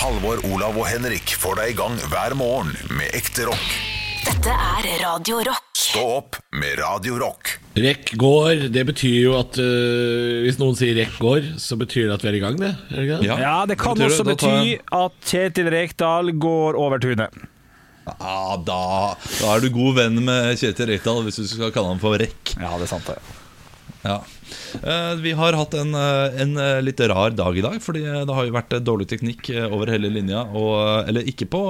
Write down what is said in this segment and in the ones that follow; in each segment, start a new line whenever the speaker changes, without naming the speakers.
Halvor, Olav og Henrik får deg i gang hver morgen med ekte rock.
Dette er Radio Rock.
Stå opp med Radio Rock.
Rekk går, det betyr jo at øh, Hvis noen sier rekk går, så betyr det at vi er i gang, det? Er det ikke det?
Ja, det kan
det-
også bety
jeg-
at Kjetil Rekdal går over tunet.
Ja, da, da er du god venn med Kjetil Rekdal hvis du skal kalle ham for Rekk.
Ja, det er sant, det.
Ja. Eh, Vi har hatt en, eh, en eh, litt rar dag i dag, fordi det har jo vært dårlig teknikk over hele linja. Og, eller ikke på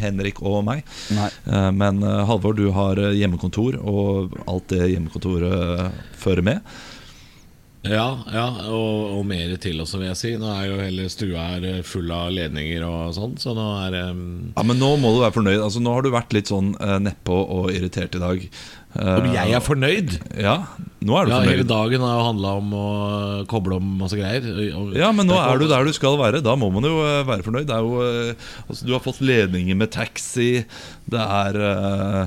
Henrik og meg,
Nei.
Eh, men Halvor, du har hjemmekontor og alt det hjemmekontoret fører med.
Ja, ja og, og mer til også, vil jeg si. Nå er jo hele stua her full av ledninger og sånn, så nå er um,
Ja, Men nå må du være fornøyd. Altså, nå har du vært litt sånn uh, nedpå og irritert i dag. Eh,
Om jeg er fornøyd?
Ja, nå er du
Ja, hele dagen har handla om å koble om masse greier.
Ja, men nå er du der du skal være. Da må man jo eh, være fornøyd. Det jo, eh, altså, du har fått ledninger med taxi. Det er eh,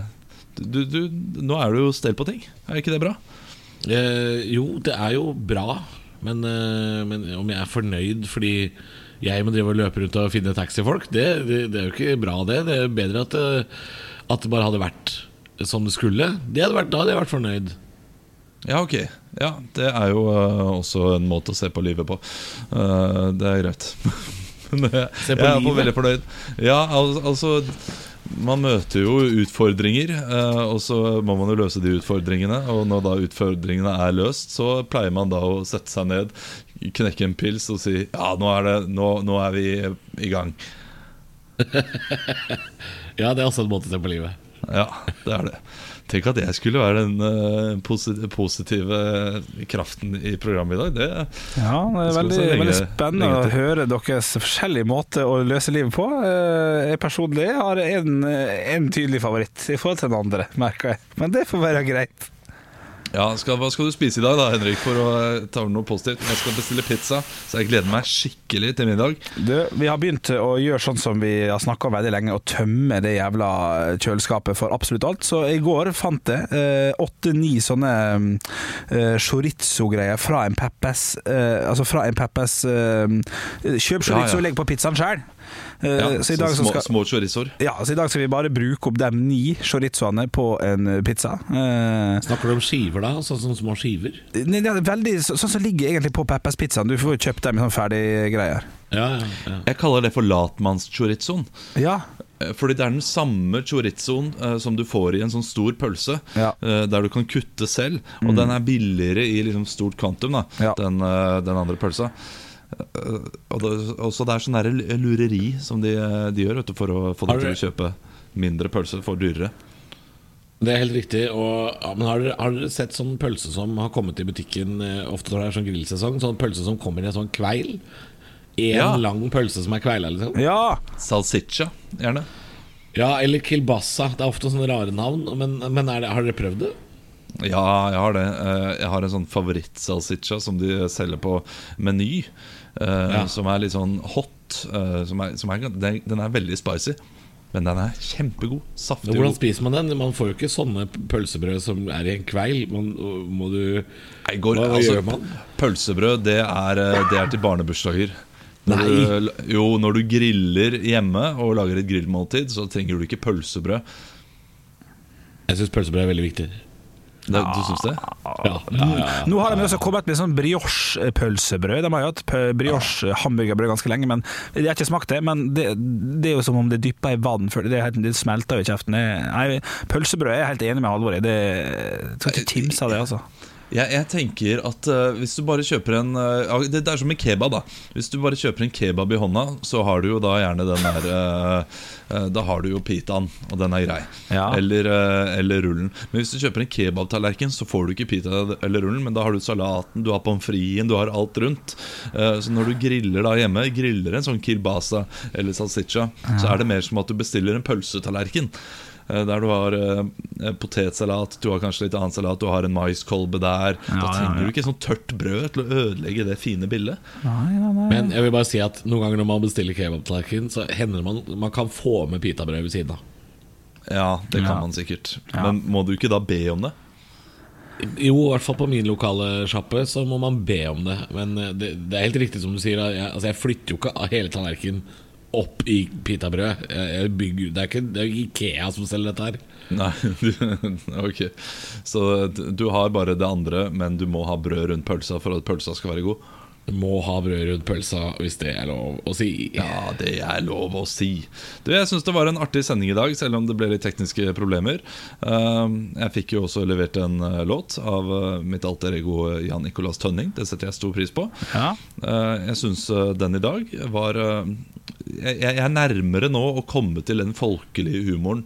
du, du, Nå er du jo stell på ting. Er ikke det bra?
Eh, jo, det er jo bra, men, eh, men om jeg er fornøyd fordi jeg må drive og løpe rundt og finne taxifolk, det, det, det er jo ikke bra, det. Det er bedre at at det bare hadde vært som det skulle. Det hadde vært, da hadde jeg vært fornøyd.
Ja, ok. Ja, Det er jo uh, også en måte å se på livet på. Uh, det er greit. Men jeg,
på
jeg er
livet?
veldig fornøyd. Ja, al altså Man møter jo utfordringer, uh, og så må man jo løse de utfordringene. Og når da utfordringene er løst, så pleier man da å sette seg ned, knekke en pils og si Ja, nå er, det, nå, nå er vi i gang.
Ja, det er også en måte å se på livet.
Ja, det er det. Tenk at jeg skulle være den uh, positive kraften i programmet i dag. Det,
Ja, det er veldig,
lenge-
veldig spennende å høre deres forskjellige måter å løse livet på. Eh, Jeg personlig har en, en tydelig favoritt i forhold til den andre, merker jeg. Men det får være greit.
Ja, skal, Hva skal du spise i dag, da, Henrik? For å ta ta noe positivt Jeg skal bestille pizza, så jeg gleder meg skikkelig til middag.
Du, vi har begynt å gjøre sånn som vi har snakka om veldig lenge, å tømme det jævla kjøleskapet for absolutt alt. Så i går fant jeg åtte-ni sånne eh, chorizo-greier fra en Peppes eh, Altså fra en Peppes eh, Kjøp chorizo
Ja, ja.
og legg på pizzaen sjøl.
Ja,
så i dag så
små,
skal
små chorizoer.
ja, så i dag skal vi bare bruke opp de ni chorizoene på en pizza. Eh,
Snakker du om skiver, da? Sånn som små skiver?
det er veldig så- sånn som ligger egentlig på Peppers-pizzaen. Du får jo kjøpt dem i sånn ferdig greier.
Ja, ja, ja.
Jeg kaller det for latmannschorizoen.
Ja,
Eh, Fordi det er den samme chorizoen uh, som du får i en sånn stor pølse,
Ja.
uh, der du kan kutte selv. Og den er billigere i liksom stort kvantum, da,
Ja.
den, uh, den andre pølsa. Eh, og det, også det er sånn der lureri som de, de gjør vet du, for å få deg til å kjøpe mindre pølse for dyrere.
Det er helt riktig. Og, ja, men har dere, har dere sett sånn pølse som har kommet i butikken eh, ofte når det er sånn grillsesong? Sånn pølse som kommer i en sånn kveil? En
Ja.
lang pølse som er kveila, liksom?
ja.
Salsiccia, gjerne.
Ja, eller kilbassa. Det er ofte sånne rare navn. Men, men er det, har dere prøvd det?
Ja, jeg har det. Eh, Jeg har en sånn favorittsalsiccia som de selger på Meny. eh,
Ja.
Som er litt sånn hot. eh, Som er, som er, den, er veldig spicy, men den er kjempegod. Saftig.
Hvordan spiser man den? Man får jo ikke sånne pølsebrød som er i en kveil. Man, må du
Nei, går,
Hva,
altså,
gjør man?
Pølsebrød, det er, det er til barnebursdager. Når
Nei.
Du, jo, når du griller hjemme og lager et grillmåltid, så trenger du ikke pølsebrød.
Jeg syns pølsebrød er veldig viktig.
Det, Du syns det?
Ja, ja, ja, ja.
Nå har de også kommet med sånn brioche-pølsebrød. De har jo hatt brioche-hamburgerbrød ganske lenge, men jeg har ikke smakt det. Men det, det er jo som om det dypper i vann før det, helt, det smelter jo i kjeften. Nei, pølsebrød er jeg helt enig med Halvor i. Det skal ikke kimse av det, altså.
Jeg, jeg tenker at uh, hvis du bare kjøper en uh, det, det er som med kebab, da. Hvis du bare kjøper en kebab i hånda, så har du jo da gjerne den der uh, eh, Da har du jo pitaen, og den er grei.
Ja.
Eller, eller rullen. Men hvis du kjøper en kebabtallerken, så får du ikke pita eller rullen, men da har du salaten, du har pommes fritesen, du har alt rundt. Så når du griller da hjemme, griller en sånn kirbasa eller salsiccia, så er det mer som at du bestiller en pølsetallerken. Eh, Der du har eh, potetsalat, du har kanskje litt annen salat, du har en maiskolbe der.
Ja,
da trenger
ja.
du ikke sånn tørt brød til å ødelegge det fine bildet.
Men jeg vil bare si at noen ganger når man bestiller kebabtallerken, så hender det man man kan få med pitabrød ved siden av.
Ja, det kan
Ja.
man sikkert.
Ja.
Men må du ikke da be om det?
Jo, i hvert fall på min lokale sjappe så må man be om det. Men eh, det, det er helt riktig som du sier. Jeg, altså jeg flytter jo ikke av hele tallerkenen opp i pitabrød. Det, er ikke, det er Ikea som selger dette her.
Nei, du, ok Så du har bare det andre, men du må ha brød rundt pølsa for at pølsa skal være god?
Du Må ha brød rundt pølsa, hvis det er lov å si.
Ja, det er lov å si. Du, Jeg syns det var en artig sending i dag, selv om det ble litt tekniske problemer. Um, Jeg fikk jo også levert en uh, låt av uh, mitt alter ego uh, Jan Nicolas Tønning. Det setter jeg stor pris på.
Ja.
Jeg syns den i dag var jeg, jeg er nærmere nå å komme til den folkelige humoren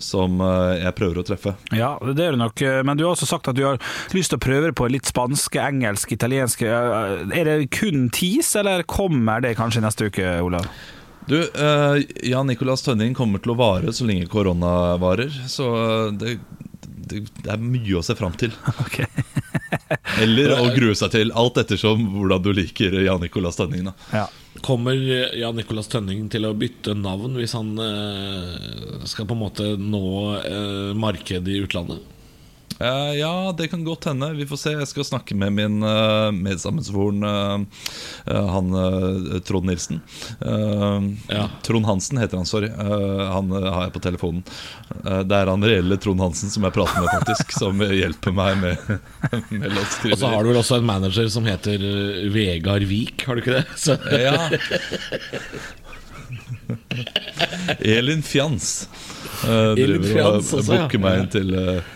som uh, jeg prøver å treffe.
Ja, det er du nok. Men du har også sagt at du har lyst til å prøve på litt spanske, engelsk, italiensk. Er det kun tis, eller kommer det kanskje neste uke, Olav?
Du, Jan Nicolas Tønning kommer til å vare så lenge korona varer, så det, det, det er mye å se fram til.
Ok.
Eller å grue seg til, alt ettersom hvordan du liker Jan Nicolas Tønning. Da.
Ja.
Kommer Jan Nicolas Tønning til å bytte navn hvis han eh, skal på en måte nå eh, markedet i utlandet?
Eh, ja, det kan godt hende. Vi får se. Jeg skal snakke med min uh, eh, eh, han eh, Trond Nilsen.
Ja.
Trond Hansen heter han, sorry. Han har jeg på telefonen. Det er han reelle Trond Hansen som jeg prater med, faktisk. som hjelper meg med, med
Og så har du vel også en manager som heter Vegard Vik, har du ikke det? Så,
Ja. Elin Fjans uh,
Elin
driver
Fjans
og booker meg inn til eh,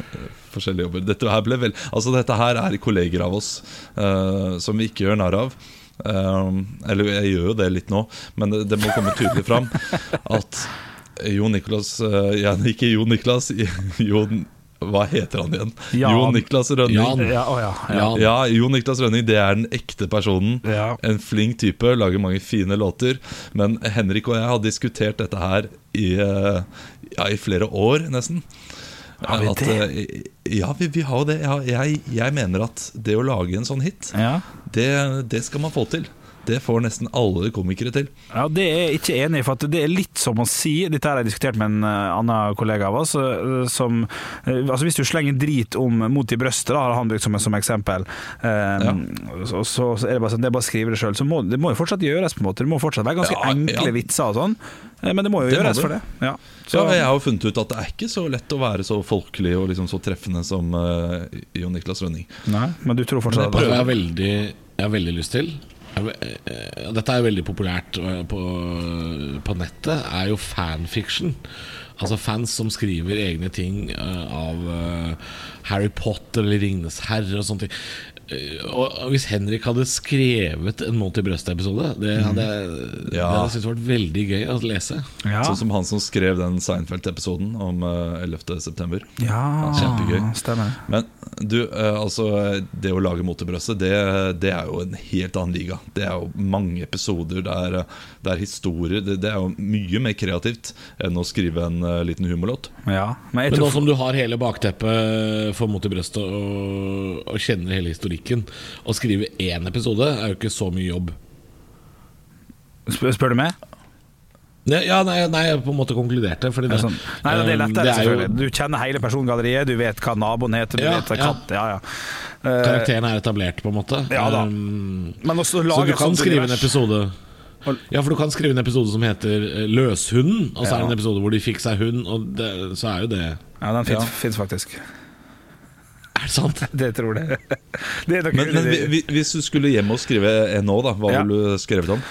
forskjellige jobber. Dette her, vel, altså dette her er kolleger av oss uh, som vi ikke gjør narr av. Uh, eller jeg gjør jo det litt nå, men det, det må komme tydelig fram at Jo Niklas uh, ja, Ikke Jo Niklas, Jo, Hva heter han igjen?
Jan.
Jo Niklas Rønning.
Ja, oh ja, ja.
Ja,
Niklas Rønning, det er den ekte personen. En flink type, lager mange fine låter. Men Henrik og jeg har diskutert dette her i, eh, ja, i flere år, nesten.
Har vi
At,
det?
eh, Ja, vi, vi har jo det. Jeg, jeg mener at det å lage en sånn hit,
Ja.
det, det skal man få til. Det får nesten alle komikere til.
Ja, Det er jeg ikke enig i, for at det er litt som å si Dette har jeg diskutert med en eh, annen kollega av oss. eh, Som, eh, altså Hvis du slenger drit om mot i brøstet, da, har han brukt som, som eksempel, eh, så, så, så er det bare sånn, det er bare å skrive det sjøl. Så må, det må jo fortsatt gjøres, på en måte. Det må fortsatt være ganske
Ja,
enkle
ja.
vitser og sånn. Men det må jo
Det
gjøres
må
for det. Ja.
Så jeg har jo funnet ut at det er ikke så lett å være så folkelig og liksom så treffende som uh, Jon Niklas Rønning.
nei, men du tror fortsatt
Det har
at
jeg veldig, jeg har veldig lyst til. Eh, dette er veldig populært eh, på, på nettet, er jo fanfiction. Altså fans som skriver egne ting eh, av Harry Potter eller Ringenes herre og sånne ting. Og hvis Henrik hadde skrevet en Monty i brøstet-episode, det hadde jeg det
Ja.
syntes vært veldig gøy å lese.
ja.
Sånn som han som skrev den Seinfeld-episoden om eh, 11. september.
ja,
Kjempegøy.
Stemmer.
Men du, eh, altså det å lage Mot det, det er jo en helt annen liga. Det er jo mange episoder, det er, det er historier. Det, det er jo mye mer kreativt enn å skrive en eh, liten humorlåt.
Ja, men
Men nå
tror
som du har hele bakteppet for Mot og, og kjenner hele historikken Å skrive én episode er jo ikke så mye jobb.
Spør, spør du meg?
Ja, nei, nei, jeg på en måte konkluderte. Fordi det,
sånn? Nei, det er
um,
lettere,
det er jo-
selvfølgelig. Du kjenner hele persongalleriet, du vet hva naboen heter, du
Ja,
vet hva
ja.
katt Ja, ja. Eh,
Karakteren er etablert, på en måte.
Ja da. Men også
så du kan
skrive
skrive en episode Ja, for du kan skrive en episode som heter eh, Løshunden, og så er det en episode hvor de fikk seg hund, og det, så er jo det
Ja, den fins
Ja.
faktisk.
Er det sant?
Det tror jeg. Det er nok
Men, men vi- vi- hvis du skulle hjem og skrive en nå, da, hva
Ja.
ville du skrevet om?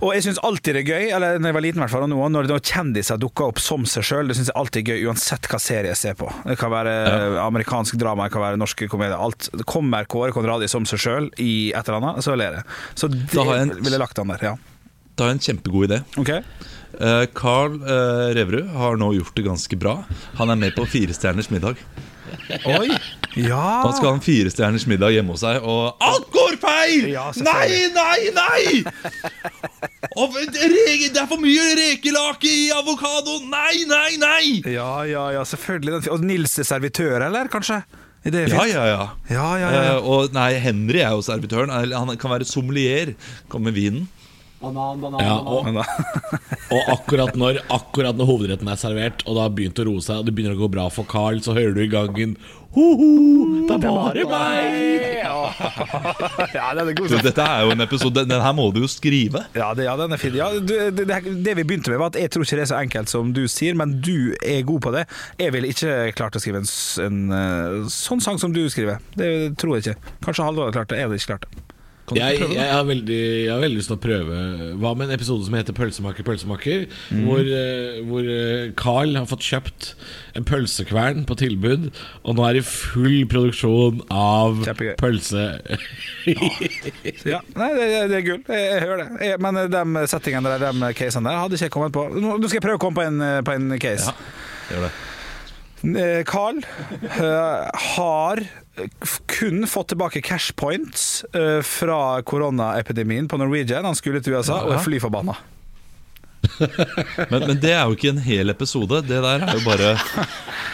Og jeg syns alltid det er gøy, eller når jeg var liten i hvert fall, og nå, når kjendiser dukker opp som seg sjøl, det syns jeg alltid er gøy, uansett hva serie jeg ser på. Det kan være ja. amerikansk drama, det kan være norske komedier. Alt. Kommer Kåre Konradi som seg sjøl i et eller annet, så ler jeg. Så det
jeg
ville jeg lagt han der, ja.
Da har jeg en kjempegod idé.
Ok?
Eh, Carl eh, Reverud har nå gjort det ganske bra. Han er med på Fire stjerners middag.
Oi! Ja!
Han skal ha en firestjerners middag hjemme hos seg, og alt går feil!
Ja,
nei, nei, nei! Og det er for mye rekelake i avokado! Nei, nei, nei!
Ja, ja, ja, selvfølgelig. Og Nils er servitør, eller kanskje?
Ja, ja, ja.
Ja, ja, ja.
Eh, og nei, Henry er jo servitøren. Han kan være sommelier. Kommer med vinen.
Ja, og, og akkurat når Akkurat når hovedretten er servert, og det har begynt å roe seg, og det begynner å gå bra for Carl, så hører du i gangen Ho-ho, det er bare meg!
Ja, den er god.
Du, dette er jo en episode Den her må du jo skrive.
Ja, det, ja, den er fin. Ja, du, det, det, det vi begynte med, var at jeg tror ikke det er så enkelt som du sier, men du er god på det. Jeg ville ikke klart å skrive en, en eh, sånn sang som du skriver. Det tror jeg ikke. Kanskje Halvor hadde klart det. Jeg hadde ikke klart det. Kan du
Jeg,
prøve det?
jeg, har veldig, jeg har veldig lyst til å prøve Hva med en episode som heter Pølsemaker, pølsemaker?
Mm.
Hvor, eh, hvor eh, Carl har fått kjøpt en pølsekvern på tilbud, og nå er det full produksjon av
Kjempegøy.
pølse...
Ja, nei, det, det er gull. Jeg, jeg hører det. Jeg, men de settingene der, de casene der, hadde ikke jeg kommet på. Nå skal jeg prøve å komme på en, på en case.
Gjør det.
Eh, Carl eh, har kun fått tilbake cash points eh, fra koronaepidemien på Norwegian. Han skulle til USA og er fly forbanna.
Men, men det er jo ikke en hel episode. Det der er jo bare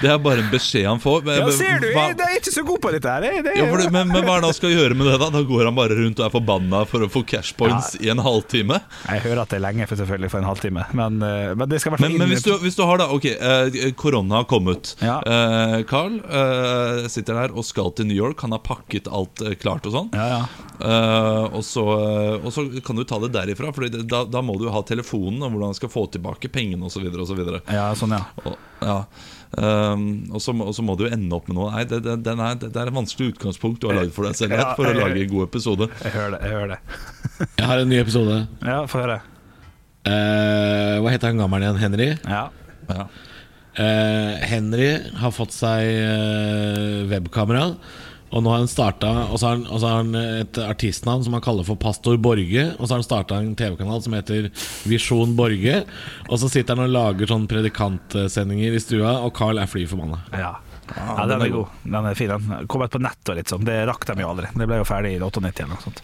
Det er bare en beskjed han får. Men,
Ja, ser du,
hva,
jeg, er ikke så god på dette her. Det,
ja, det, men, men hva er det han skal gjøre med det? Da Da går han bare rundt og er forbanna for å få cash points i en halvtime.
Jeg hører at det er lenge, for selvfølgelig, for en halvtime. Men, eh, men det skal i
Men, men hvis, du, hvis du har da Ok, eh, korona har kommet.
Ja.
Eh, Carl eh, sitter der og skal til New York. Han har pakket alt eh, klart og sånn.
Ja, ja.
Og, så, og så kan du ta det derifra, for da, da må du ha telefonen om hvordan han skal få tilbake pengene osv.
ja, sånn, ja.
Og, ja. Um, og, så, og så må du jo ende opp med noe. Nei, det, det, den er, det er et vanskelig utgangspunkt du har lagd for deg selv
Ja,
for å lage en god episode.
Jeg hører det. jeg hører det
Jeg har en ny episode.
Ja, få høre.
Uh, hva heter han gammelen igjen? Henry?
Ja.
Ja.
Uh, Henry har fått seg uh, webkamera. Og nå har han starta Og så har han, og så har han et artistnavn som han kaller for Pastor Borge. Og så har han starta en TV-kanal som heter Visjon Borge. Og så sitter han og lager sånn predikantsendinger i stua, og Carl er fly forbanna.
Ja. ja, den er god. Den er fin. Den kom ut på nett og litt sånn. Det rakk de jo aldri. Det ble jo ferdig i 98 eller noe sånt.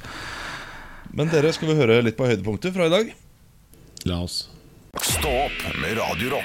Men dere, skal vi høre litt på høydepunkter fra i dag?
La oss.
Stå opp med Radio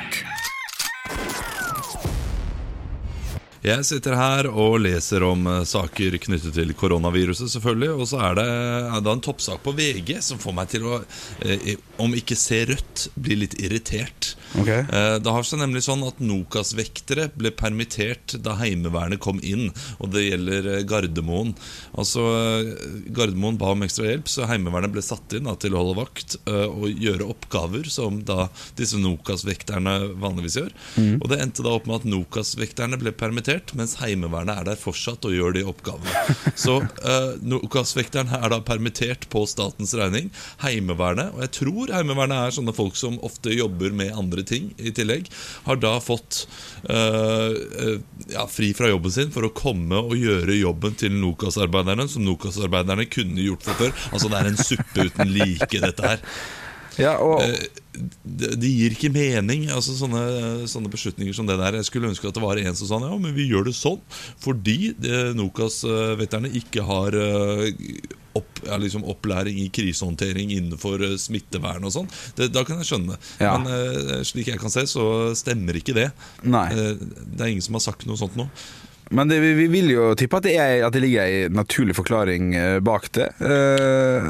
Jeg sitter her og leser om eh, saker knyttet til koronaviruset, selvfølgelig. Og så er det, er det en toppsak på VG som får meg til å, eh, om ikke se rødt, bli litt irritert.
Ok.
Eh, Det har seg nemlig sånn at Nokas-vektere ble permittert da Heimevernet kom inn. Og det gjelder eh, Gardermoen. Altså, eh, Gardermoen ba om ekstra hjelp, så Heimevernet ble satt inn da, til å holde vakt og gjøre oppgaver som da disse Nokas-vekterne vanligvis gjør. Og det endte da opp med at Nokas-vekterne ble permittert, mens Heimevernet er der fortsatt og gjør de oppgavene. Så uh, Nokas-vekteren er da permittert på statens regning. Heimevernet, og jeg tror Heimevernet er sånne folk som ofte jobber med andre ting i tillegg, har da fått eh, eh, ja, fri fra jobben sin for å komme og gjøre jobben til Nokas-arbeiderne, som Nokas-arbeiderne kunne gjort fra før. Altså det er en suppe uten like, dette her.
Ja, og,
Det, det gir ikke mening, altså sånne, sånne beslutninger som det der. Jeg skulle ønske at det var en som sa ja, men vi gjør det sånn fordi eh, Nokas-vetterne ikke har eh, opp, ja, liksom opplæring i krisehåndtering innenfor eh, smittevern og sånn. Da kan jeg skjønne.
Ja.
Men eh, slik jeg kan se, så stemmer ikke det.
Nei.
Eh, Det er ingen som har sagt noe sånt nå.
Men det, vi, vi vil jo tippe at det, er, at det ligger ei naturlig forklaring eh, bak det. Eh,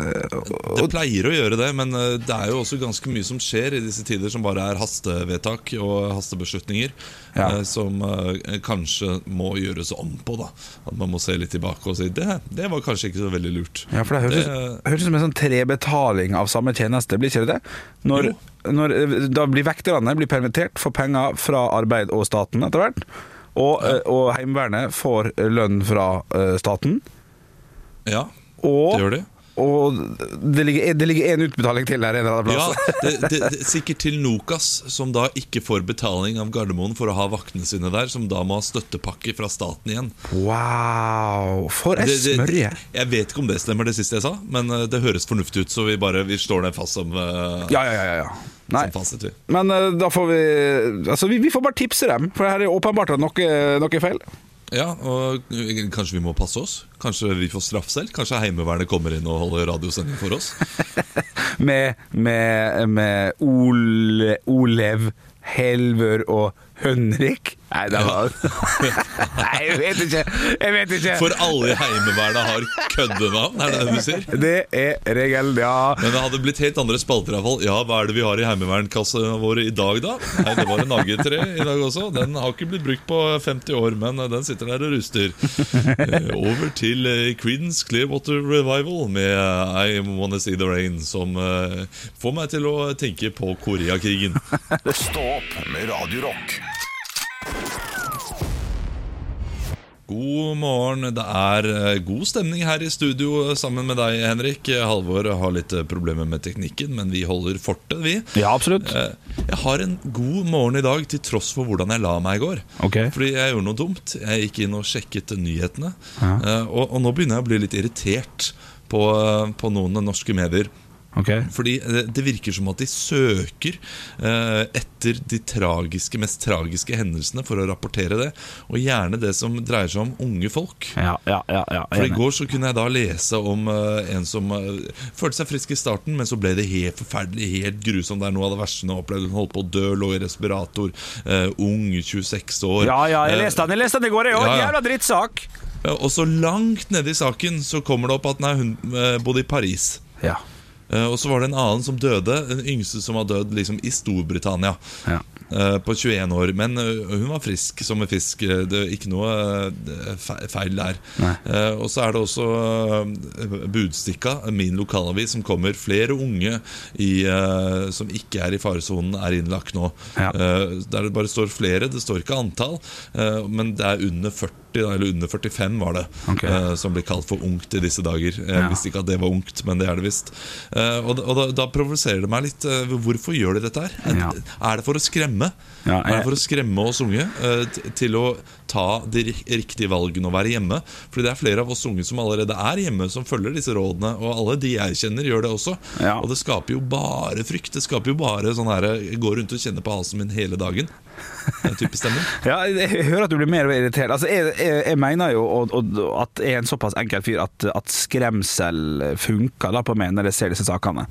Det pleier å gjøre det, men eh, det er jo også ganske mye som skjer i disse tider som bare er hastevedtak og hastebeslutninger.
Ja.
Uh, Som uh, kanskje må gjøres om på. da At man må se litt tilbake og si det, det var kanskje ikke så veldig lurt.
Ja, for Det- høres ut som en sånn trebetaling av samme tjeneste, blir ikke det det? Når, når, da blir vekterne blir permittert, får penger fra arbeid og staten etter hvert. Og, eh, og Heimevernet får lønn fra eh, staten.
Ja,
Og,
det gjør de.
og det ligger det ligger én utbetaling til her en eller annen plass.
Ja, det, det, Sikkert til Nokas, som da ikke får betaling av Gardermoen for å ha vaktene sine der, som da må ha støttepakke fra staten igjen.
Wow, for
det-
smørje!
Jeg vet ikke om det stemmer, det siste jeg sa, men eh, det høres fornuftig ut, så vi bare vi slår det fast som, eh,
Ja, ja, ja. ja, ja. Nei.
som fasit. Vi.
Men uh, da får vi Altså, vi, vi får bare tipse dem, for her er åpenbart at noe, noe er feil.
Ja, og kanskje vi må passe oss? Kanskje vi får straff selv? Kanskje Heimevernet kommer inn og holder radiosending for oss?
Med, med, med Ole, Olev, Helvør og Henrik? Nei, det var Nei, jeg vet ikke. Jeg vet ikke.
For alle i Heimevernet har køddenavn, er det det du sier?
Det er regel, ja.
Men det hadde blitt helt andre spalter iallfall. Ja, hva er det vi har i heimevernkassen vår i dag, da? Nei, det var en AG3 i dag også. Den har ikke blitt brukt på 50 år, men den sitter der og ruster. Eh, Over til eh, Creedence Clearwater Revival med eh, I Wanna See The Rain, som eh, får meg til å tenke på Koreakrigen.
Stå opp med Radio Rock.
God morgen. Det er eh, god stemning her i studio eh, sammen med deg, Henrik. Halvor har litt eh, problemer med teknikken, men vi holder fortet, vi.
Ja, absolutt.
Eh, Jeg har en god morgen i dag, til tross for hvordan jeg la meg i går.
Ok.
Fordi jeg gjorde noe dumt. Jeg gikk inn og sjekket nyhetene. Ja. Og, og nå begynner jeg å bli litt irritert på, på noen norske medier.
Ok.
Fordi det, det virker som at de søker eh, etter de tragiske, mest tragiske hendelsene for å rapportere det. Og gjerne det som dreier seg om unge folk.
Ja, ja, ja. ja
For I går så kunne jeg da lese om eh, en som eh, følte seg frisk i starten, men så ble det helt forferdelig, helt grusomt. Det er noe av det verste hun har opplevd. Hun holdt på å dø, lå i respirator. eh, ung, 26 år.
Ja, ja, jeg
Eh,
leste den, jeg leste den i går, jeg òg. Jævla drittsak.
og så langt nede i saken så kommer det opp at nei, hun eh, bodde i Paris.
Ja.
Eh, og så var det en annen som døde, den yngste som var død liksom i Storbritannia.
Ja.
eh, På 21 år. Men eh, hun var frisk som en fisk. Det er ikke noe feil der.
Nei.
Og så er det også Budstikka, min lokalavis, som kommer. Flere unge i, som ikke er i faresonen, er innlagt nå.
Ja.
Der det bare står flere, det står ikke antall, men det er under 40, eller under 45 var det, okay. som blir kalt for ungt i disse dager. Jeg
Ja.
visste ikke at det var ungt, men det er det visst. Eh, og da, da, provoserer det meg litt. eh, hvorfor gjør de dette her? Er, er det for å skremme?
Ja,
Er det for å skremme oss unge eh, til å ta de riktige valgene og være hjemme? Fordi det er flere av oss unge som allerede er hjemme, som følger disse rådene. Og alle de jeg kjenner, gjør det også.
Ja.
Og det skaper jo bare frykt. Det skaper jo bare sånn her går rundt og kjenner på halsen min hele dagen. Type stemmer?
Ja, jeg hører at du blir mer og mer irritert. Altså, jeg, jeg, jeg mener jo og, og, at jeg er en såpass enkel fyr at, at skremsel funker da på meg når jeg ser disse sakene.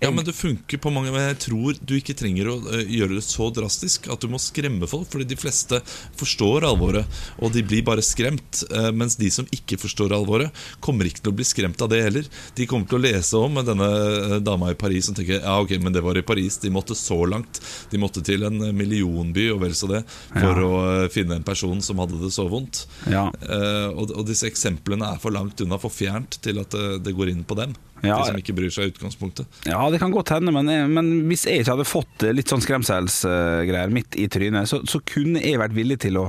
Ja, men det funker på mange Men jeg tror du ikke trenger å eh, gjøre det så drastisk at du må skremme folk, fordi de fleste forstår alvoret, og de blir bare skremt. eh, mens de som ikke forstår alvoret, kommer ikke til å bli skremt av det heller. De kommer til å lese om denne eh, dama i Paris som tenker ja, ok, men det var i Paris. De måtte så langt. De måtte til en millionby og vel så det for
Ja.
å finne en person som hadde det så vondt.
Ja.
Og, og disse eksemplene er for langt unna, for fjernt, til at det, det går inn på dem.
Ja.
De som ikke bryr seg i utgangspunktet.
Ja, det kan godt hende, men, men hvis jeg ikke hadde fått eh, litt sånn skremselsgreier midt i trynet, så, så kunne jeg vært villig til å,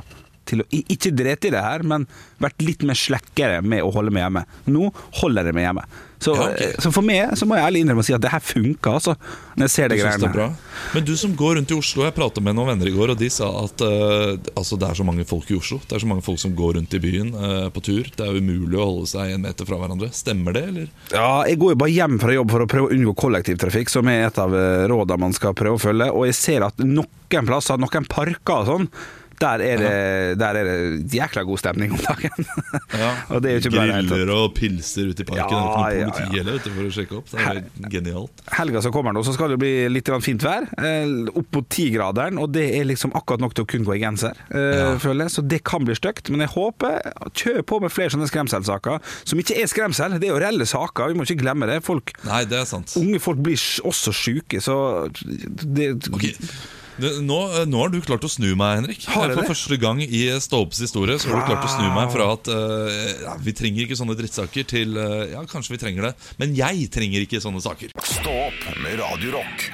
til å ikke drete i det her, men vært litt mer slekkere med å holde meg hjemme. Nå holder jeg meg hjemme. Så,
Ja, ok.
eh, så for meg så må jeg ærlig innrømme å si at det her funker, altså. Når jeg ser det greiene.
det. Men du som går rundt i Oslo Jeg pratet med noen venner i går, og de sa at uh, altså, det er så mange folk i Oslo. Det er så mange folk som går rundt i byen uh, på tur. Det er umulig å holde seg en meter fra hverandre. Stemmer det, eller?
Ja, jeg går jo bare hjem fra jobb for å prøve å unngå kollektivtrafikk, som er et av eh, rådene man skal prøve å følge. Og jeg ser at noen plasser, noen parker og sånn, der er, det, der er det jækla god stemning om dagen. og det er jo ikke tatt.
Griller og pilser ute i parken.
Ja,
det er
ja, ja.
for å sjekke opp. Det er genialt.
Helga som kommer nå, så skal det bli litt fint vær. Eh, opp mot tigraderen, og det er liksom akkurat nok til å kun gå i genser, eh,
Ja.
føler jeg. Så det kan bli stygt. Men jeg håper Kjør på med flere sånne skremselsaker, som ikke er skremsel. Det er jo reelle saker, vi må ikke glemme det. Folk,
Nei, det er sant.
unge folk blir også sjuke, så det,
Ok, Det- Nå, nå har du klart å snu meg, Henrik.
Har jeg
For første gang i Ståopps historie Så har du klart å snu meg fra at uh, ja, vi trenger ikke sånne drittsaker, til uh, ja, kanskje vi trenger det. Men jeg trenger ikke sånne saker.
Stå opp med Radio Rock.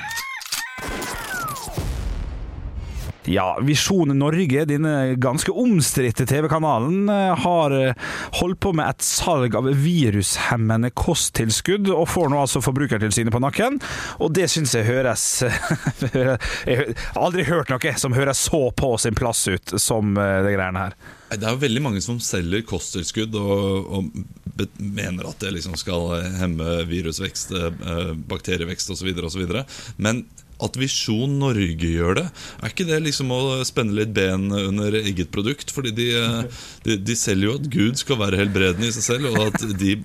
Ja, Visjon Norge, denne ganske omstridte TV-kanalen, eh, har eh, holdt på med et salg av virushemmende kosttilskudd, og får nå altså Forbrukertilsynet på nakken. Og det syns jeg høres Jeg har aldri hørt noe som høres så på sin plass ut som eh, det greiene her.
Det er jo veldig mange som selger kosttilskudd og, og mener at det liksom skal hemme virusvekst, bakterievekst osv. Men at Visjon Norge gjør det, er ikke det liksom å spenne litt ben under eget produkt? Fordi de, de, de selger jo at Gud skal være helbredende i seg selv, og at de,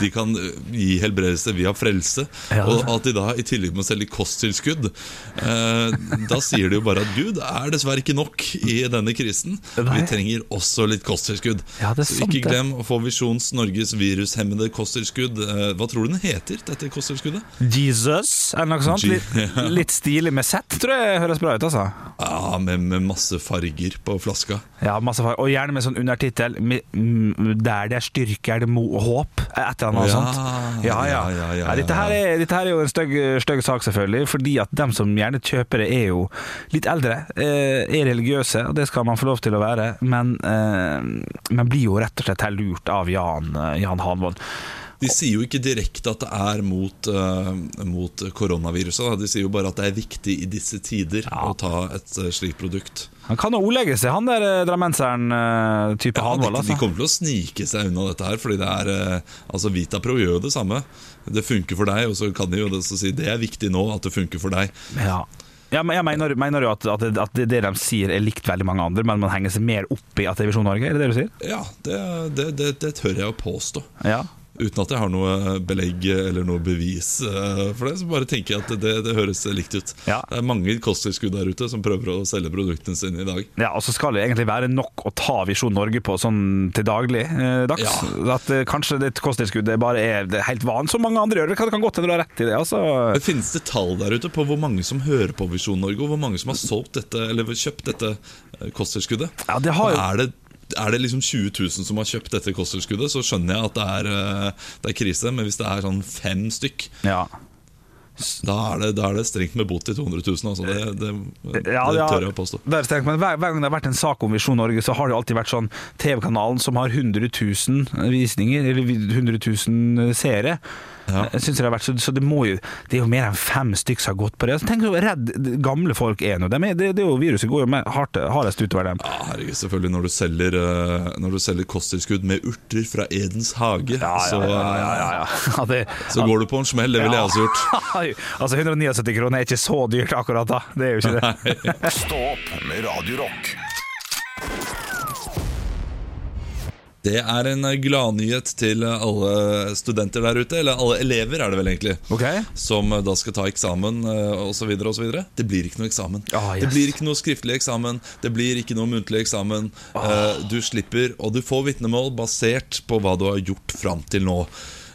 de kan gi helbredelse via frelse.
Ja.
Og at de da i tillegg må selge kosttilskudd. Eh, da sier de jo bare at Gud er dessverre ikke nok i denne krisen. Vi trenger også litt kosttilskudd.
Ja, det
Så ikke glem å få Visjons Norges virushemmede kosttilskudd. Eh, hva tror du den heter, dette kosttilskuddet?
Jesus, eller noe sånt. Litt, litt stilig med sett, tror jeg høres bra ut, altså.
Ja, med, med masse farger på flaska.
Ja, masse farger Og gjerne med sånn undertittel 'Der det er styrke, er det håp'. Et eller annet
Ja,
sånt. Ja, ja.
ja, ja,
dette, her er, dette her er jo en stygg, stygg sak, selvfølgelig. Fordi at dem som gjerne kjøper det, er jo litt eldre. eh, Er religiøse, og det skal man få lov til å være. Men, eh, men blir jo rett og slett her lurt av Jan, eh, Jan Hanvold.
De sier jo ikke direkte at det er mot, uh, mot koronaviruset. De sier jo bare at det er viktig i disse tider å ta et uh, slikt produkt.
Han kan jo ordlegge seg, han der drammenseren eh, type
Ja,
Hanvold. Altså.
de kommer til å snike seg unna dette her, fordi det er Altså Vitapro gjør jo det samme. Det funker for deg, og så kan de jo det, så si det er viktig nå at det funker for deg.
Ja. Ja, men jeg mener, mener jo at, at, det, at det de sier er likt veldig mange andre, men man henger seg mer opp i at det er Visjon Norge? Er det det du sier?
Ja, det, det, det, det tør jeg å påstå.
Ja.
Uten at jeg har noe belegg eller noe bevis eh, for det, så bare tenker jeg at det, det høres likt ut.
Ja.
Det er mange kosttilskudd der ute som prøver å selge produktene sine i dag.
ja, og så skal det egentlig være nok å ta Visjon Norge på sånn til daglig eh, dags.
Ja.
At eh, kanskje det kosttilskuddet bare er det helt vanlig, som mange andre gjør. Det kan, det kan godt hende du har rett i det. Altså.
Men Finnes det tall der ute på hvor mange som hører på Visjon Norge, og hvor mange som har solgt dette, eller kjøpt dette eh, kosttilskuddet?
Ja, det har jo-
er, det, er det liksom 20 000 som har kjøpt dette kosttilskuddet, så skjønner jeg at det er, eh, det er krise. Men hvis det er sånn fem stykk,
Ja.
da er det, da er det strengt med bot i 200 000. Altså. Det, det, det
Ja, ja,
tør jeg å påstå.
strengt, men hver, hver gang det har vært en sak om Visjon Norge, så har det alltid vært sånn TV-kanalen som har 100 000 visninger, eller 100 000 seere.
Ja.
Synes det har vært så, så det må jo Det er jo mer enn fem stykk som har gått på det. Så tenk så redd gamle folk er nå. De er, det, det er jo Viruset går jo med hardt, hardest utover dem.
Ja, herregud, selvfølgelig Når du selger, eh, Når du selger kosttilskudd med urter fra Edens hage, Så,
ja, ja, ja. Ja, det,
så går du på en smell. Det ville jeg også gjort.
altså 179 kroner er ikke så dyrt akkurat da. Det er jo ikke det.
Stopp med Radio Rock.
Det er en gladnyhet til alle studenter der ute, eller alle elever er det vel egentlig,
okay.
som da skal ta eksamen osv. osv. Det blir ikke noe eksamen.
Oh, yes.
Det blir ikke noe skriftlig eksamen, det blir ikke noe muntlig eksamen. Oh. Du slipper, og du får vitnemål basert på hva du har gjort fram til nå.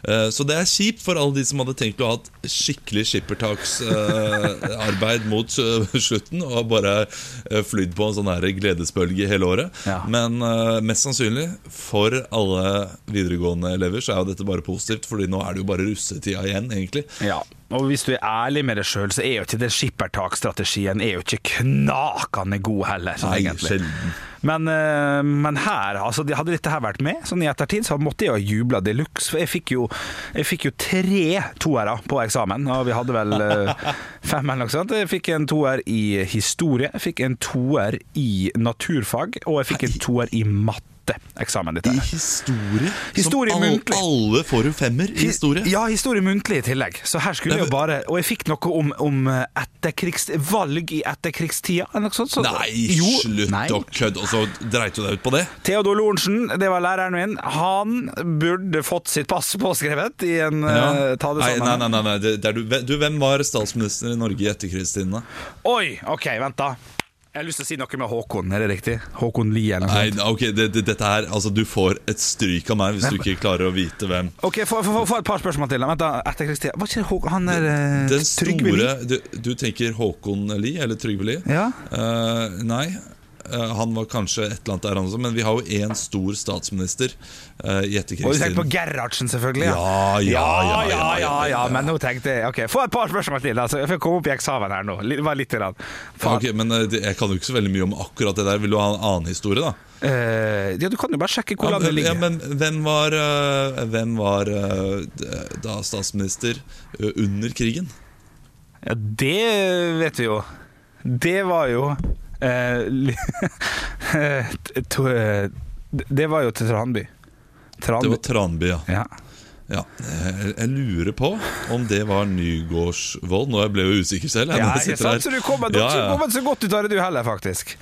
Eh, Så det er kjipt for alle de som hadde tenkt å ha et skikkelig skippertaksarbeid mot eh, slutten og bare eh, flydd på en sånn her gledesbølge hele året.
Ja.
Men mest sannsynlig for alle videregående elever så er jo dette bare positivt, Fordi nå er det jo bare russetida igjen, egentlig.
Ja, og hvis du er ærlig med deg sjøl, så er jo ikke den skippertakstrategien er jo ikke knakende god heller.
Nei,
egentlig.
sjelden.
Men, eh, men her, altså, hadde dette her vært med, sånn i ettertid, så måtte jeg ha jubla de luxe. For jeg fikk, jo, jeg fikk jo tre toere på eksamen, og vi hadde vel eh, fem eller noe sånt. Jeg fikk en toer i historie, jeg fikk en toer i naturfag, og jeg fikk en toer i matte. Eksamen ditt
I
her.
historie?
Historie
som all, alle får jo femmer i historie.
Ja, historie muntlig i tillegg. Så her skulle jeg jo bare Og jeg fikk noe om, om etterkrigs, valg i etterkrigstida, sånt. Så,
Nei,
Jo,
slutt
nei.
å kødde! Og så dreit du deg ut på det?
Theodor Lorentzen, det var læreren min. Han burde fått sitt pass påskrevet i en eh, Ta det
Nei, nei, nei, nei, nei. Det, det du, du, Hvem var statsminister i Norge i etterkrigstiden? da?
Oi, OK, vent, da. Jeg har lyst til å si noe med Håkon, er det riktig? Håkon Lie eller noe
Nei, ok, det, det, dette her Altså, du får et stryk av meg hvis du ikke klarer å vite hvem.
Ok, Få et par spørsmål til. Vent da, Etterkrigstida Var ikke Håkon Han er eh,
Den
Lie?
store du, du tenker Håkon Lie, eller Trygve Lie?
Ja.
Uh, nei. Eh, han var kanskje et eller annet der, han også, men vi har jo én stor statsminister i etterkrigstiden.
Og du tenker på. Gerhardsen, selvfølgelig.
Ja, ja, ja,
ja,
ja,
ja. Men nå tenkte jeg Ok, Få et par spørsmål til. Altså. Jeg får komme opp i eksamen her nå. Bare litt. Grann.
Ja,
Faen.
ok, men eh, jeg kan jo ikke så veldig mye om akkurat det der. Vil du ha en annen historie, da?
Eh, ja, du kan jo bare sjekke hvor
Ja,
landet
ligger. ja, men hvem var, eh, hvem var eh, da statsminister eh, under krigen?
Ja, det vet vi jo. Det var jo eh, eh, eh, Det var jo til Tranby.
Det var Tranby, ja.
Ja.
Ja, jeg, lurer på om det var Nygårdsvold. Nå ble jeg jo usikker selv. jeg,
Ja,
jeg
sant? Så du kommer
Ja, ja.
så godt ut av det, du heller, faktisk.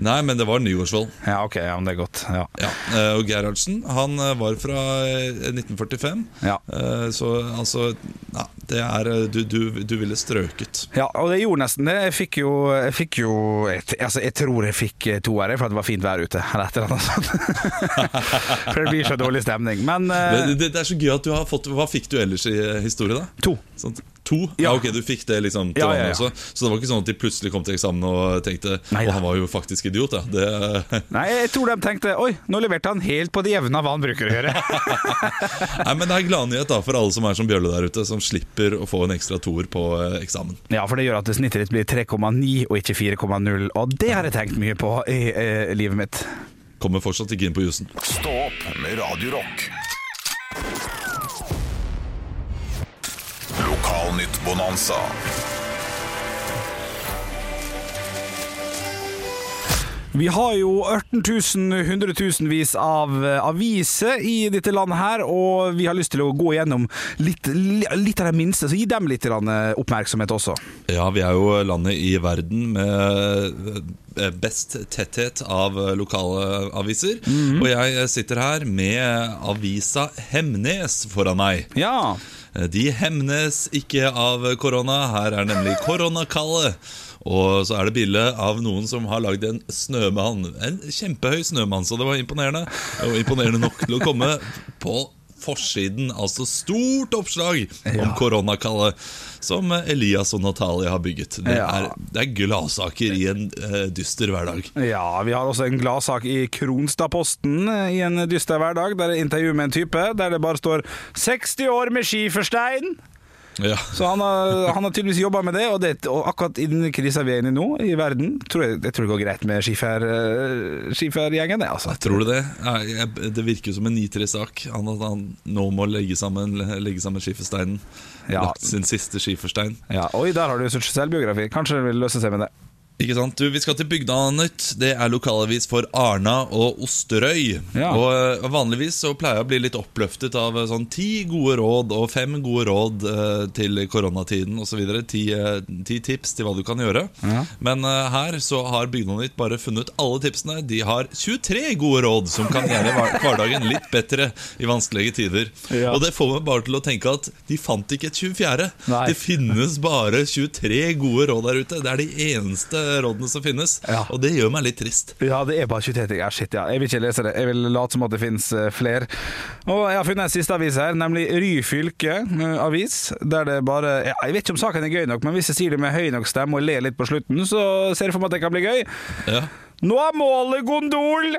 Nei, men det var Nygaardsvold.
Ja, ok, ja, men det er godt. Ja.
Ja, eh, Og Gerhardsen han eh, var fra eh, 1945.
Ja.
Eh, Så altså ja, Det er du, du, du ville strøket.
Ja, og det gjorde nesten det. Jeg fikk jo Jeg, fikk jo, jeg, altså, jeg tror jeg fikk to toer, jeg, for at det var fint vær ute. Eller et eller annet sånt. for det blir så dårlig stemning. Men
Det, det, det er så gøy at du har fått Hva fikk du ellers i historie, da?
to.
Sånn, to? Ja.
Ja.
ok, du fikk det liksom til
Ja, ja, ja.
også. Så det var ikke sånn at de plutselig kom til eksamen og tenkte
Nei Og
han var jo faktisk idiot, ja. Det,
Nei, jeg tror de tenkte Oi, nå leverte han helt på det jevne av hva han bruker å gjøre.
Nei, men det er gladnyhet da for alle som er som Bjølle der ute, som slipper å få en ekstra toer på eh, eksamen.
ja, for det gjør at snittet ditt blir 3,9 og ikke 4,0, og det har jeg tenkt mye på i eh, livet mitt.
Kommer fortsatt ikke inn på jussen.
Stå opp med Radio Rock. Bonanza.
Vi har jo 18 000, hundretusenvis av eh, aviser i dette landet her, og vi har lyst til å gå gjennom litt, litt av de minste, så gi dem litt eh, oppmerksomhet også.
Ja, vi er jo landet i verden med eh, best tetthet av lokale aviser. Og jeg sitter her med avisa Hemnes foran meg.
Ja,
De hemnes ikke av korona. Her er nemlig koronakallet. Og så er det bilde av noen som har lagd en snømann. En kjempehøy snømann, så det var imponerende. Og imponerende nok til å komme på forsiden. Altså stort oppslag om
Ja.
koronakallet. Som Elias og Natalie har bygget. Det
Ja.
er, det er gladsaker i en uh, dyster hverdag.
Ja, vi har også en gladsak i Kronstadposten eh, i en dyster hverdag, der er intervju med en type der det bare står 60 år med skiferstein.
Ja.
Så han har, han har tydeligvis jobba med det, og, det, og akkurat i den krisa vi er inne i nå, i verden, tror jeg, jeg tror det går greit med skifer, eh, skifergjengen, det, altså.
Tror du det? Jeg, jeg, det virker jo som en nitre-sak. Han, han nå må legge sammen, legge sammen skifersteinen.
Ja.
Lagt sin siste skiferstein.
Ja, oi, der har du selvbiografi. Kanskje det vil løse seg med det.
Ikke sant? Du, Vi skal til Bygdanytt. Det er lokalavis for Arna og Osterøy.
Ja.
Og eh, Vanligvis så pleier jeg å bli litt oppløftet av eh, sånn ti gode råd og fem gode råd eh, til koronatiden osv. Ti, eh, ti tips til hva du kan gjøre.
Ja.
Men eh, her så har Bygdanytt bare funnet alle tipsene. De har 23 gode råd som kan gjøre hverdagen litt bedre i vanskelige tider.
Ja.
Og det får meg bare til å tenke at de fant ikke et 24.
Nei.
Det finnes bare 23 gode råd der ute. Det er de eneste rådene som finnes.
Ja.
Og det gjør meg litt trist.
Ja, det er bare 23 ting. Ja, shit, ja. Jeg vil ikke lese det. Jeg vil late som at det finnes uh, flere. Og jeg har funnet en siste avis her, nemlig Ryfylke uh, avis. Der det bare ja, Jeg vet ikke om saken er gøy nok, men hvis jeg sier det med høy nok stemme og ler litt på slutten, så ser jeg for meg at det kan bli gøy.
Ja.
Nå er målet gondol!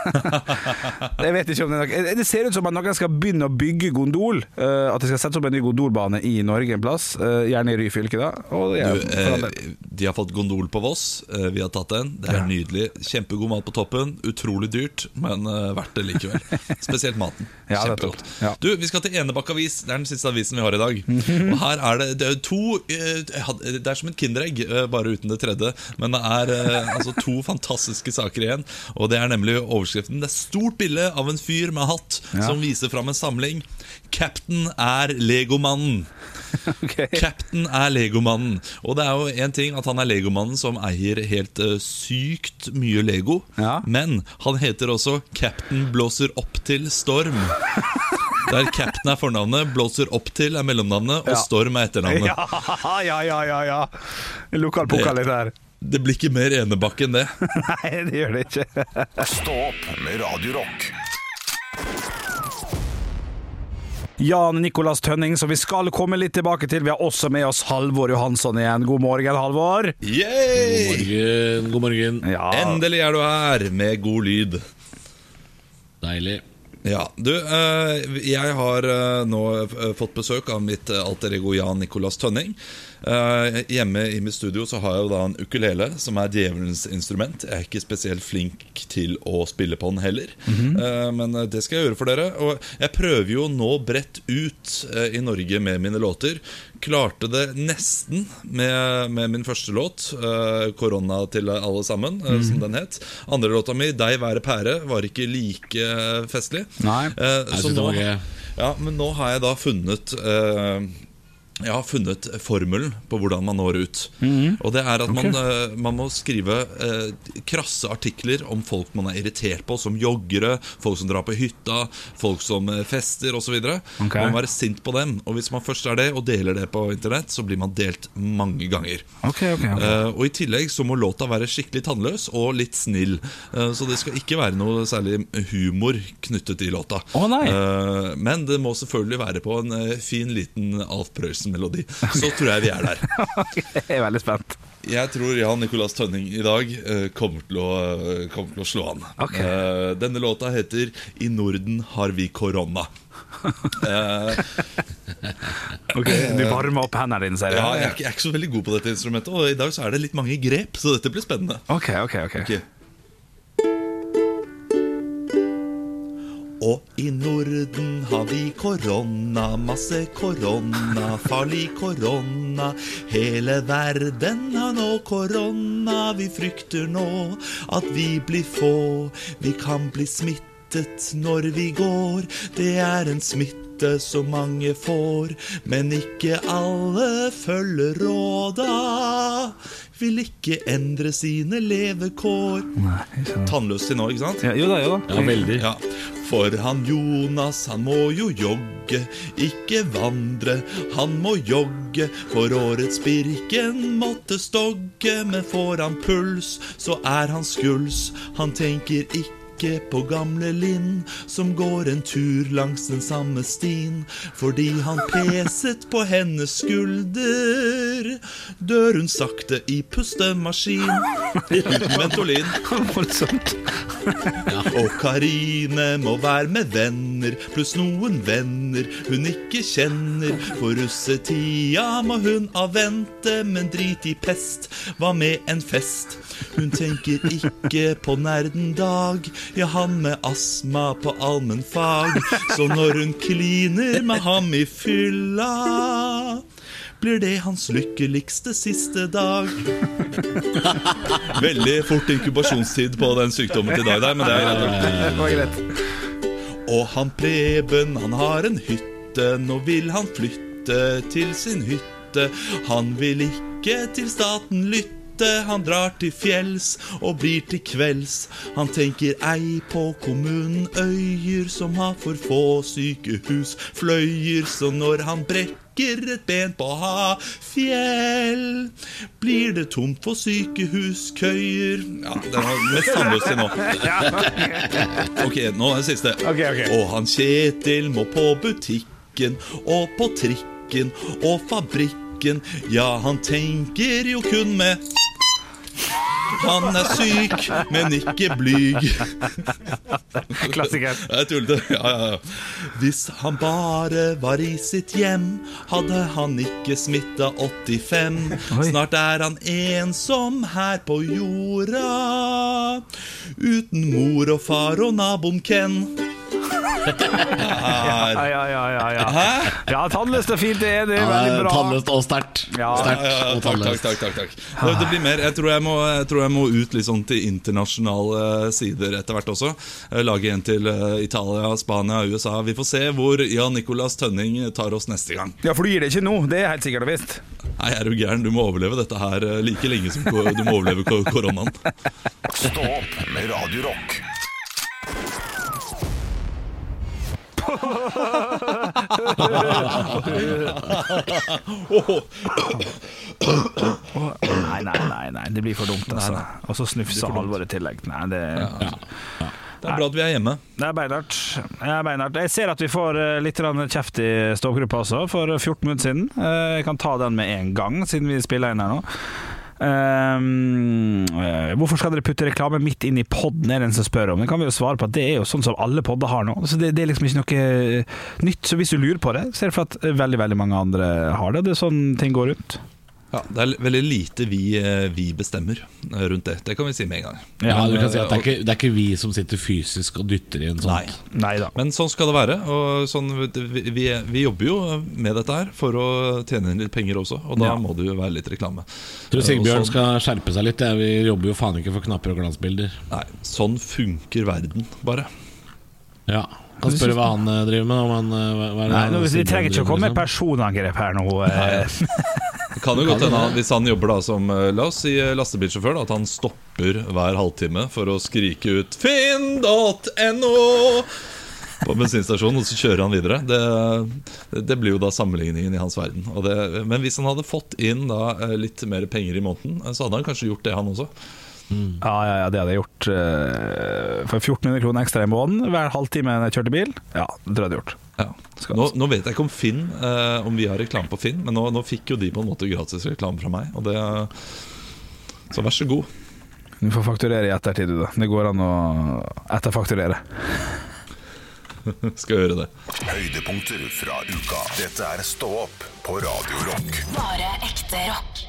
jeg vet ikke om Det er nok Det ser ut som at noen skal begynne å bygge gondol. Uh, at det skal sette opp en ny gondolbane i Norge en plass. Uh, gjerne i Ryfylke, da. Og er,
Du, eh, de har fått gondol på Voss. Uh, vi har tatt den. Det er nydelig. Kjempegod mat på toppen. Utrolig dyrt, men verdt det likevel. Spesielt maten.
Ja,
Kjempegodt.
Ja.
Du, Vi skal til Enebakk avis. Det er den siste avisen vi har i dag. Og her er det, det er to Det er som et Kinderegg, bare uten det tredje. Men det er altså to fantastiske saker igjen. Og det er nemlig overskriften. Det er stort bilde av en fyr med hatt
Ja.
som viser fram en samling. Captain er legomannen.
Okay.
Captain er legomannen. Og det er jo en ting at han er legomannen som eier helt uh, sykt mye Lego.
Ja.
Men han heter også Captain blåser opp til storm. Der Captain er fornavnet, blåser opp til er mellomnavnet, og. Storm er etternavnet.
Ja, ja, ja, ja, ja. Lokal pukka litt her.
Det blir ikke mer Enebakk enn det.
Nei, det gjør det ikke.
Stå opp med Radio Rock.
Jan Nicolas Tønning, som vi skal komme litt tilbake til. Vi har også med oss Halvor Johansson igjen. God morgen, Halvor.
Yay!
Morgen, god morgen.
Ja,
Endelig er du her, med god lyd.
Deilig.
Ja, du, eh, jeg har eh, nå eh, fått besøk av mitt alter ego Jan Nicolas Tønning. Hjemme i mitt studio så har jeg jo da en ukulele, som er djevelens instrument. Jeg er ikke spesielt flink til å spille på den heller, Eh, men eh, det skal jeg gjøre for dere. Og jeg prøver jo nå bredt ut i Norge med mine låter. Klarte det nesten med, med min første låt, uh, 'Korona til alle sammen', eh, som den het. Andre låta mi, 'Deg være pære', var ikke like eh, festlig.
Nei.
Jeg
så
synes det
nå,
var gøy.
Ja, men nå har jeg da funnet Jeg har funnet formelen på hvordan man når ut. Og det er at man, eh, man må skrive eh, krasse artikler om folk man er irritert på, som joggere, folk som drar på hytta, folk som eh, fester osv.
Okay.
Man må være sint på dem. Og hvis man først er det, og deler det på internett, så blir man delt mange ganger.
Okay, ok, ok.
Eh, og I tillegg så må låta være skikkelig tannløs og litt snill. Eh, så det skal ikke være noe særlig humor knyttet til låta.
Oh.
Eh, men det må selvfølgelig være på en fin, liten Alf Prøysen-melodi. Så tror jeg vi er der.
jeg er veldig spent.
Jeg tror Jan Nicolas Tønning i dag eh, kommer, til å, eh, kommer til å slå an.
Ok.
Eh, denne låta heter 'I Norden har vi korona'.
Ok, Du varmer opp hendene dine, ser jeg.
ja, jeg, er ikke, jeg er ikke så veldig god på dette instrumentet, og i dag så er det litt mange grep, så dette blir spennende.
Ok, ok, ok.
Ok. Og i Norden har vi korona, masse korona, farlig korona. Hele verden har nå korona, vi frykter nå at vi blir få. Vi kan bli smittet når vi går, det er en smitte som mange får. Men ikke alle følger råda, vil ikke endre sine levekår. Tannløs til nå, ikke sant?
Ja, jo da, jo da.
Ja, veldig.
Ja, for han Jonas, han må jo jogge, ikke vandre, han må jogge. For årets Birken måtte stogge, men får han puls, så er han skuls. Han tenker ikke på gamle Linn, som går en tur langs den samme stien. Fordi han peset på hennes skulder, dør hun sakte i pustemaskin. Uten Ventolin.
Voldsomt.
Og Karine må være med venner, pluss noen venner hun ikke kjenner. For russetida må hun avvente, men drit i pest, hva med en fest? Hun tenker ikke på nerden Dag, ja, han med astma på allmennfag. Så når hun kliner med ham i fylla blir det hans lykkeligste siste dag. Veldig fort inkubasjonstid på den sykdommen til Dag der, men det er greit. Og han Preben, han har en hytte, nå vil han flytte til sin hytte. Han vil ikke til staten lytte. Han drar til fjells og blir til kvelds. Han tenker ei på kommunen Øyer, som har for få sykehus, fløyer, Så når han brekker et ben på Hafjell, blir det tomt for sykehuskøyer. Ja, den var mest tannløs nå. Ok, nå er det siste.
Okay, okay.
Og han Kjetil må på butikken og på trikken og fabrikken. Ja, han tenker jo kun med Han er syk, men ikke blyg.
Klassiker.
Jeg tullete. Ja, ja, ja. Hvis han bare var i sitt hjem, hadde han ikke smitta 85.
Oi.
Snart er han ensom her på jorda. Uten mor og far og naboen Ken.
Ja, ja, ja, ja, ja. Ja tannløst og fint, det er det.
Ja,
Veldig bra.
Tannløst og sterkt.
Ja.
Sterkt
Ja, ja,
og
takk, takk,
tannløst.
takk, takk, takk. Det, det blir mer. Jeg tror jeg, må, jeg tror jeg må ut litt sånn til internasjonale sider etter hvert også. Eh, Lage en til eh, Italia, Spania, USA. Vi får se hvor Jan Nicolas Tønning tar oss neste gang.
Ja, for du gir det ikke nå, det er helt sikkert og visst.
Nei, er du gæren? Du må overleve dette her eh, like lenge som ko- du må overleve ko- koronaen.
Stå opp med Radio Rock.
Nei, nei, nei, nei, det blir for dumt, altså. Og så snufse Halvor i tillegg. Nei, det,
Det er bra at vi er hjemme.
det er beinhardt. Er. Jeg ser at vi får eh, litt kjeft i stågruppa også, for 14 minutter siden. Eh, Jeg kan ta den med en gang, siden vi spiller inn her nå. Um, hvorfor skal dere putte reklame midt inn i podden, er det en som spør om. Det kan vi jo svare på at det er jo sånn som alle podder har nå. Så det, det er liksom ikke noe eh, nytt. Så hvis du lurer på det, så er det for at eh, veldig veldig mange andre har det. Det er sånn ting går rundt.
Ja, det er veldig lite vi, eh, vi bestemmer eh, rundt det. Det kan vi si med en gang.
Ja, du kan si
eh,
at det er, ikke, det er ikke vi som sitter fysisk og dytter inn sånt.
Nei.
Nei da.
Men sånn skal det være. Og sånn, vi, vi, jobber jo med dette her for å tjene inn litt penger også, og da
Ja.
må det jo være litt reklame.
Tror Sigbjørn
sånn-
skal skjerpe seg litt. Vi jobber jo faen ikke for knapper og glansbilder.
Nei, sånn funker verden, bare.
Ja. Kan spørre hva han eh, driver med. Om han, eh, hva, hva er det
Nei,
han
nå, Vi trenger ikke å komme
med,
med personangrep her nå. eh.
Det kan jo godt hende hvis han jobber da som eh, La oss si eh, lastebilsjåfør, da, at han stopper hver halvtime for å skrike ut 'finn.no' på bensinstasjonen, og så kjører han videre. Det, det blir jo da sammenligningen i hans verden. Og det, men hvis han hadde fått inn da eh, litt mer penger i måneden, så hadde han kanskje gjort det, han også.
Ja, ja, ja, det hadde jeg gjort. For 1400 kroner ekstra i måneden hver halvtime jeg kjørte bil. Ja, det tror jeg jeg hadde gjort.
Ja.
Skal-
Nå, nå vet jeg ikke om Finn eh, Om vi har reklame på Finn, men nå, nå fikk jo de på en måte gratis reklame fra meg. Og det Så vær så god.
Du får fakturere i ettertid, du, da. Det går an å etterfakturere.
Skal gjøre det.
Høydepunkter fra uka. Dette er Stå opp på Radio Rock.
Bare ekte rock.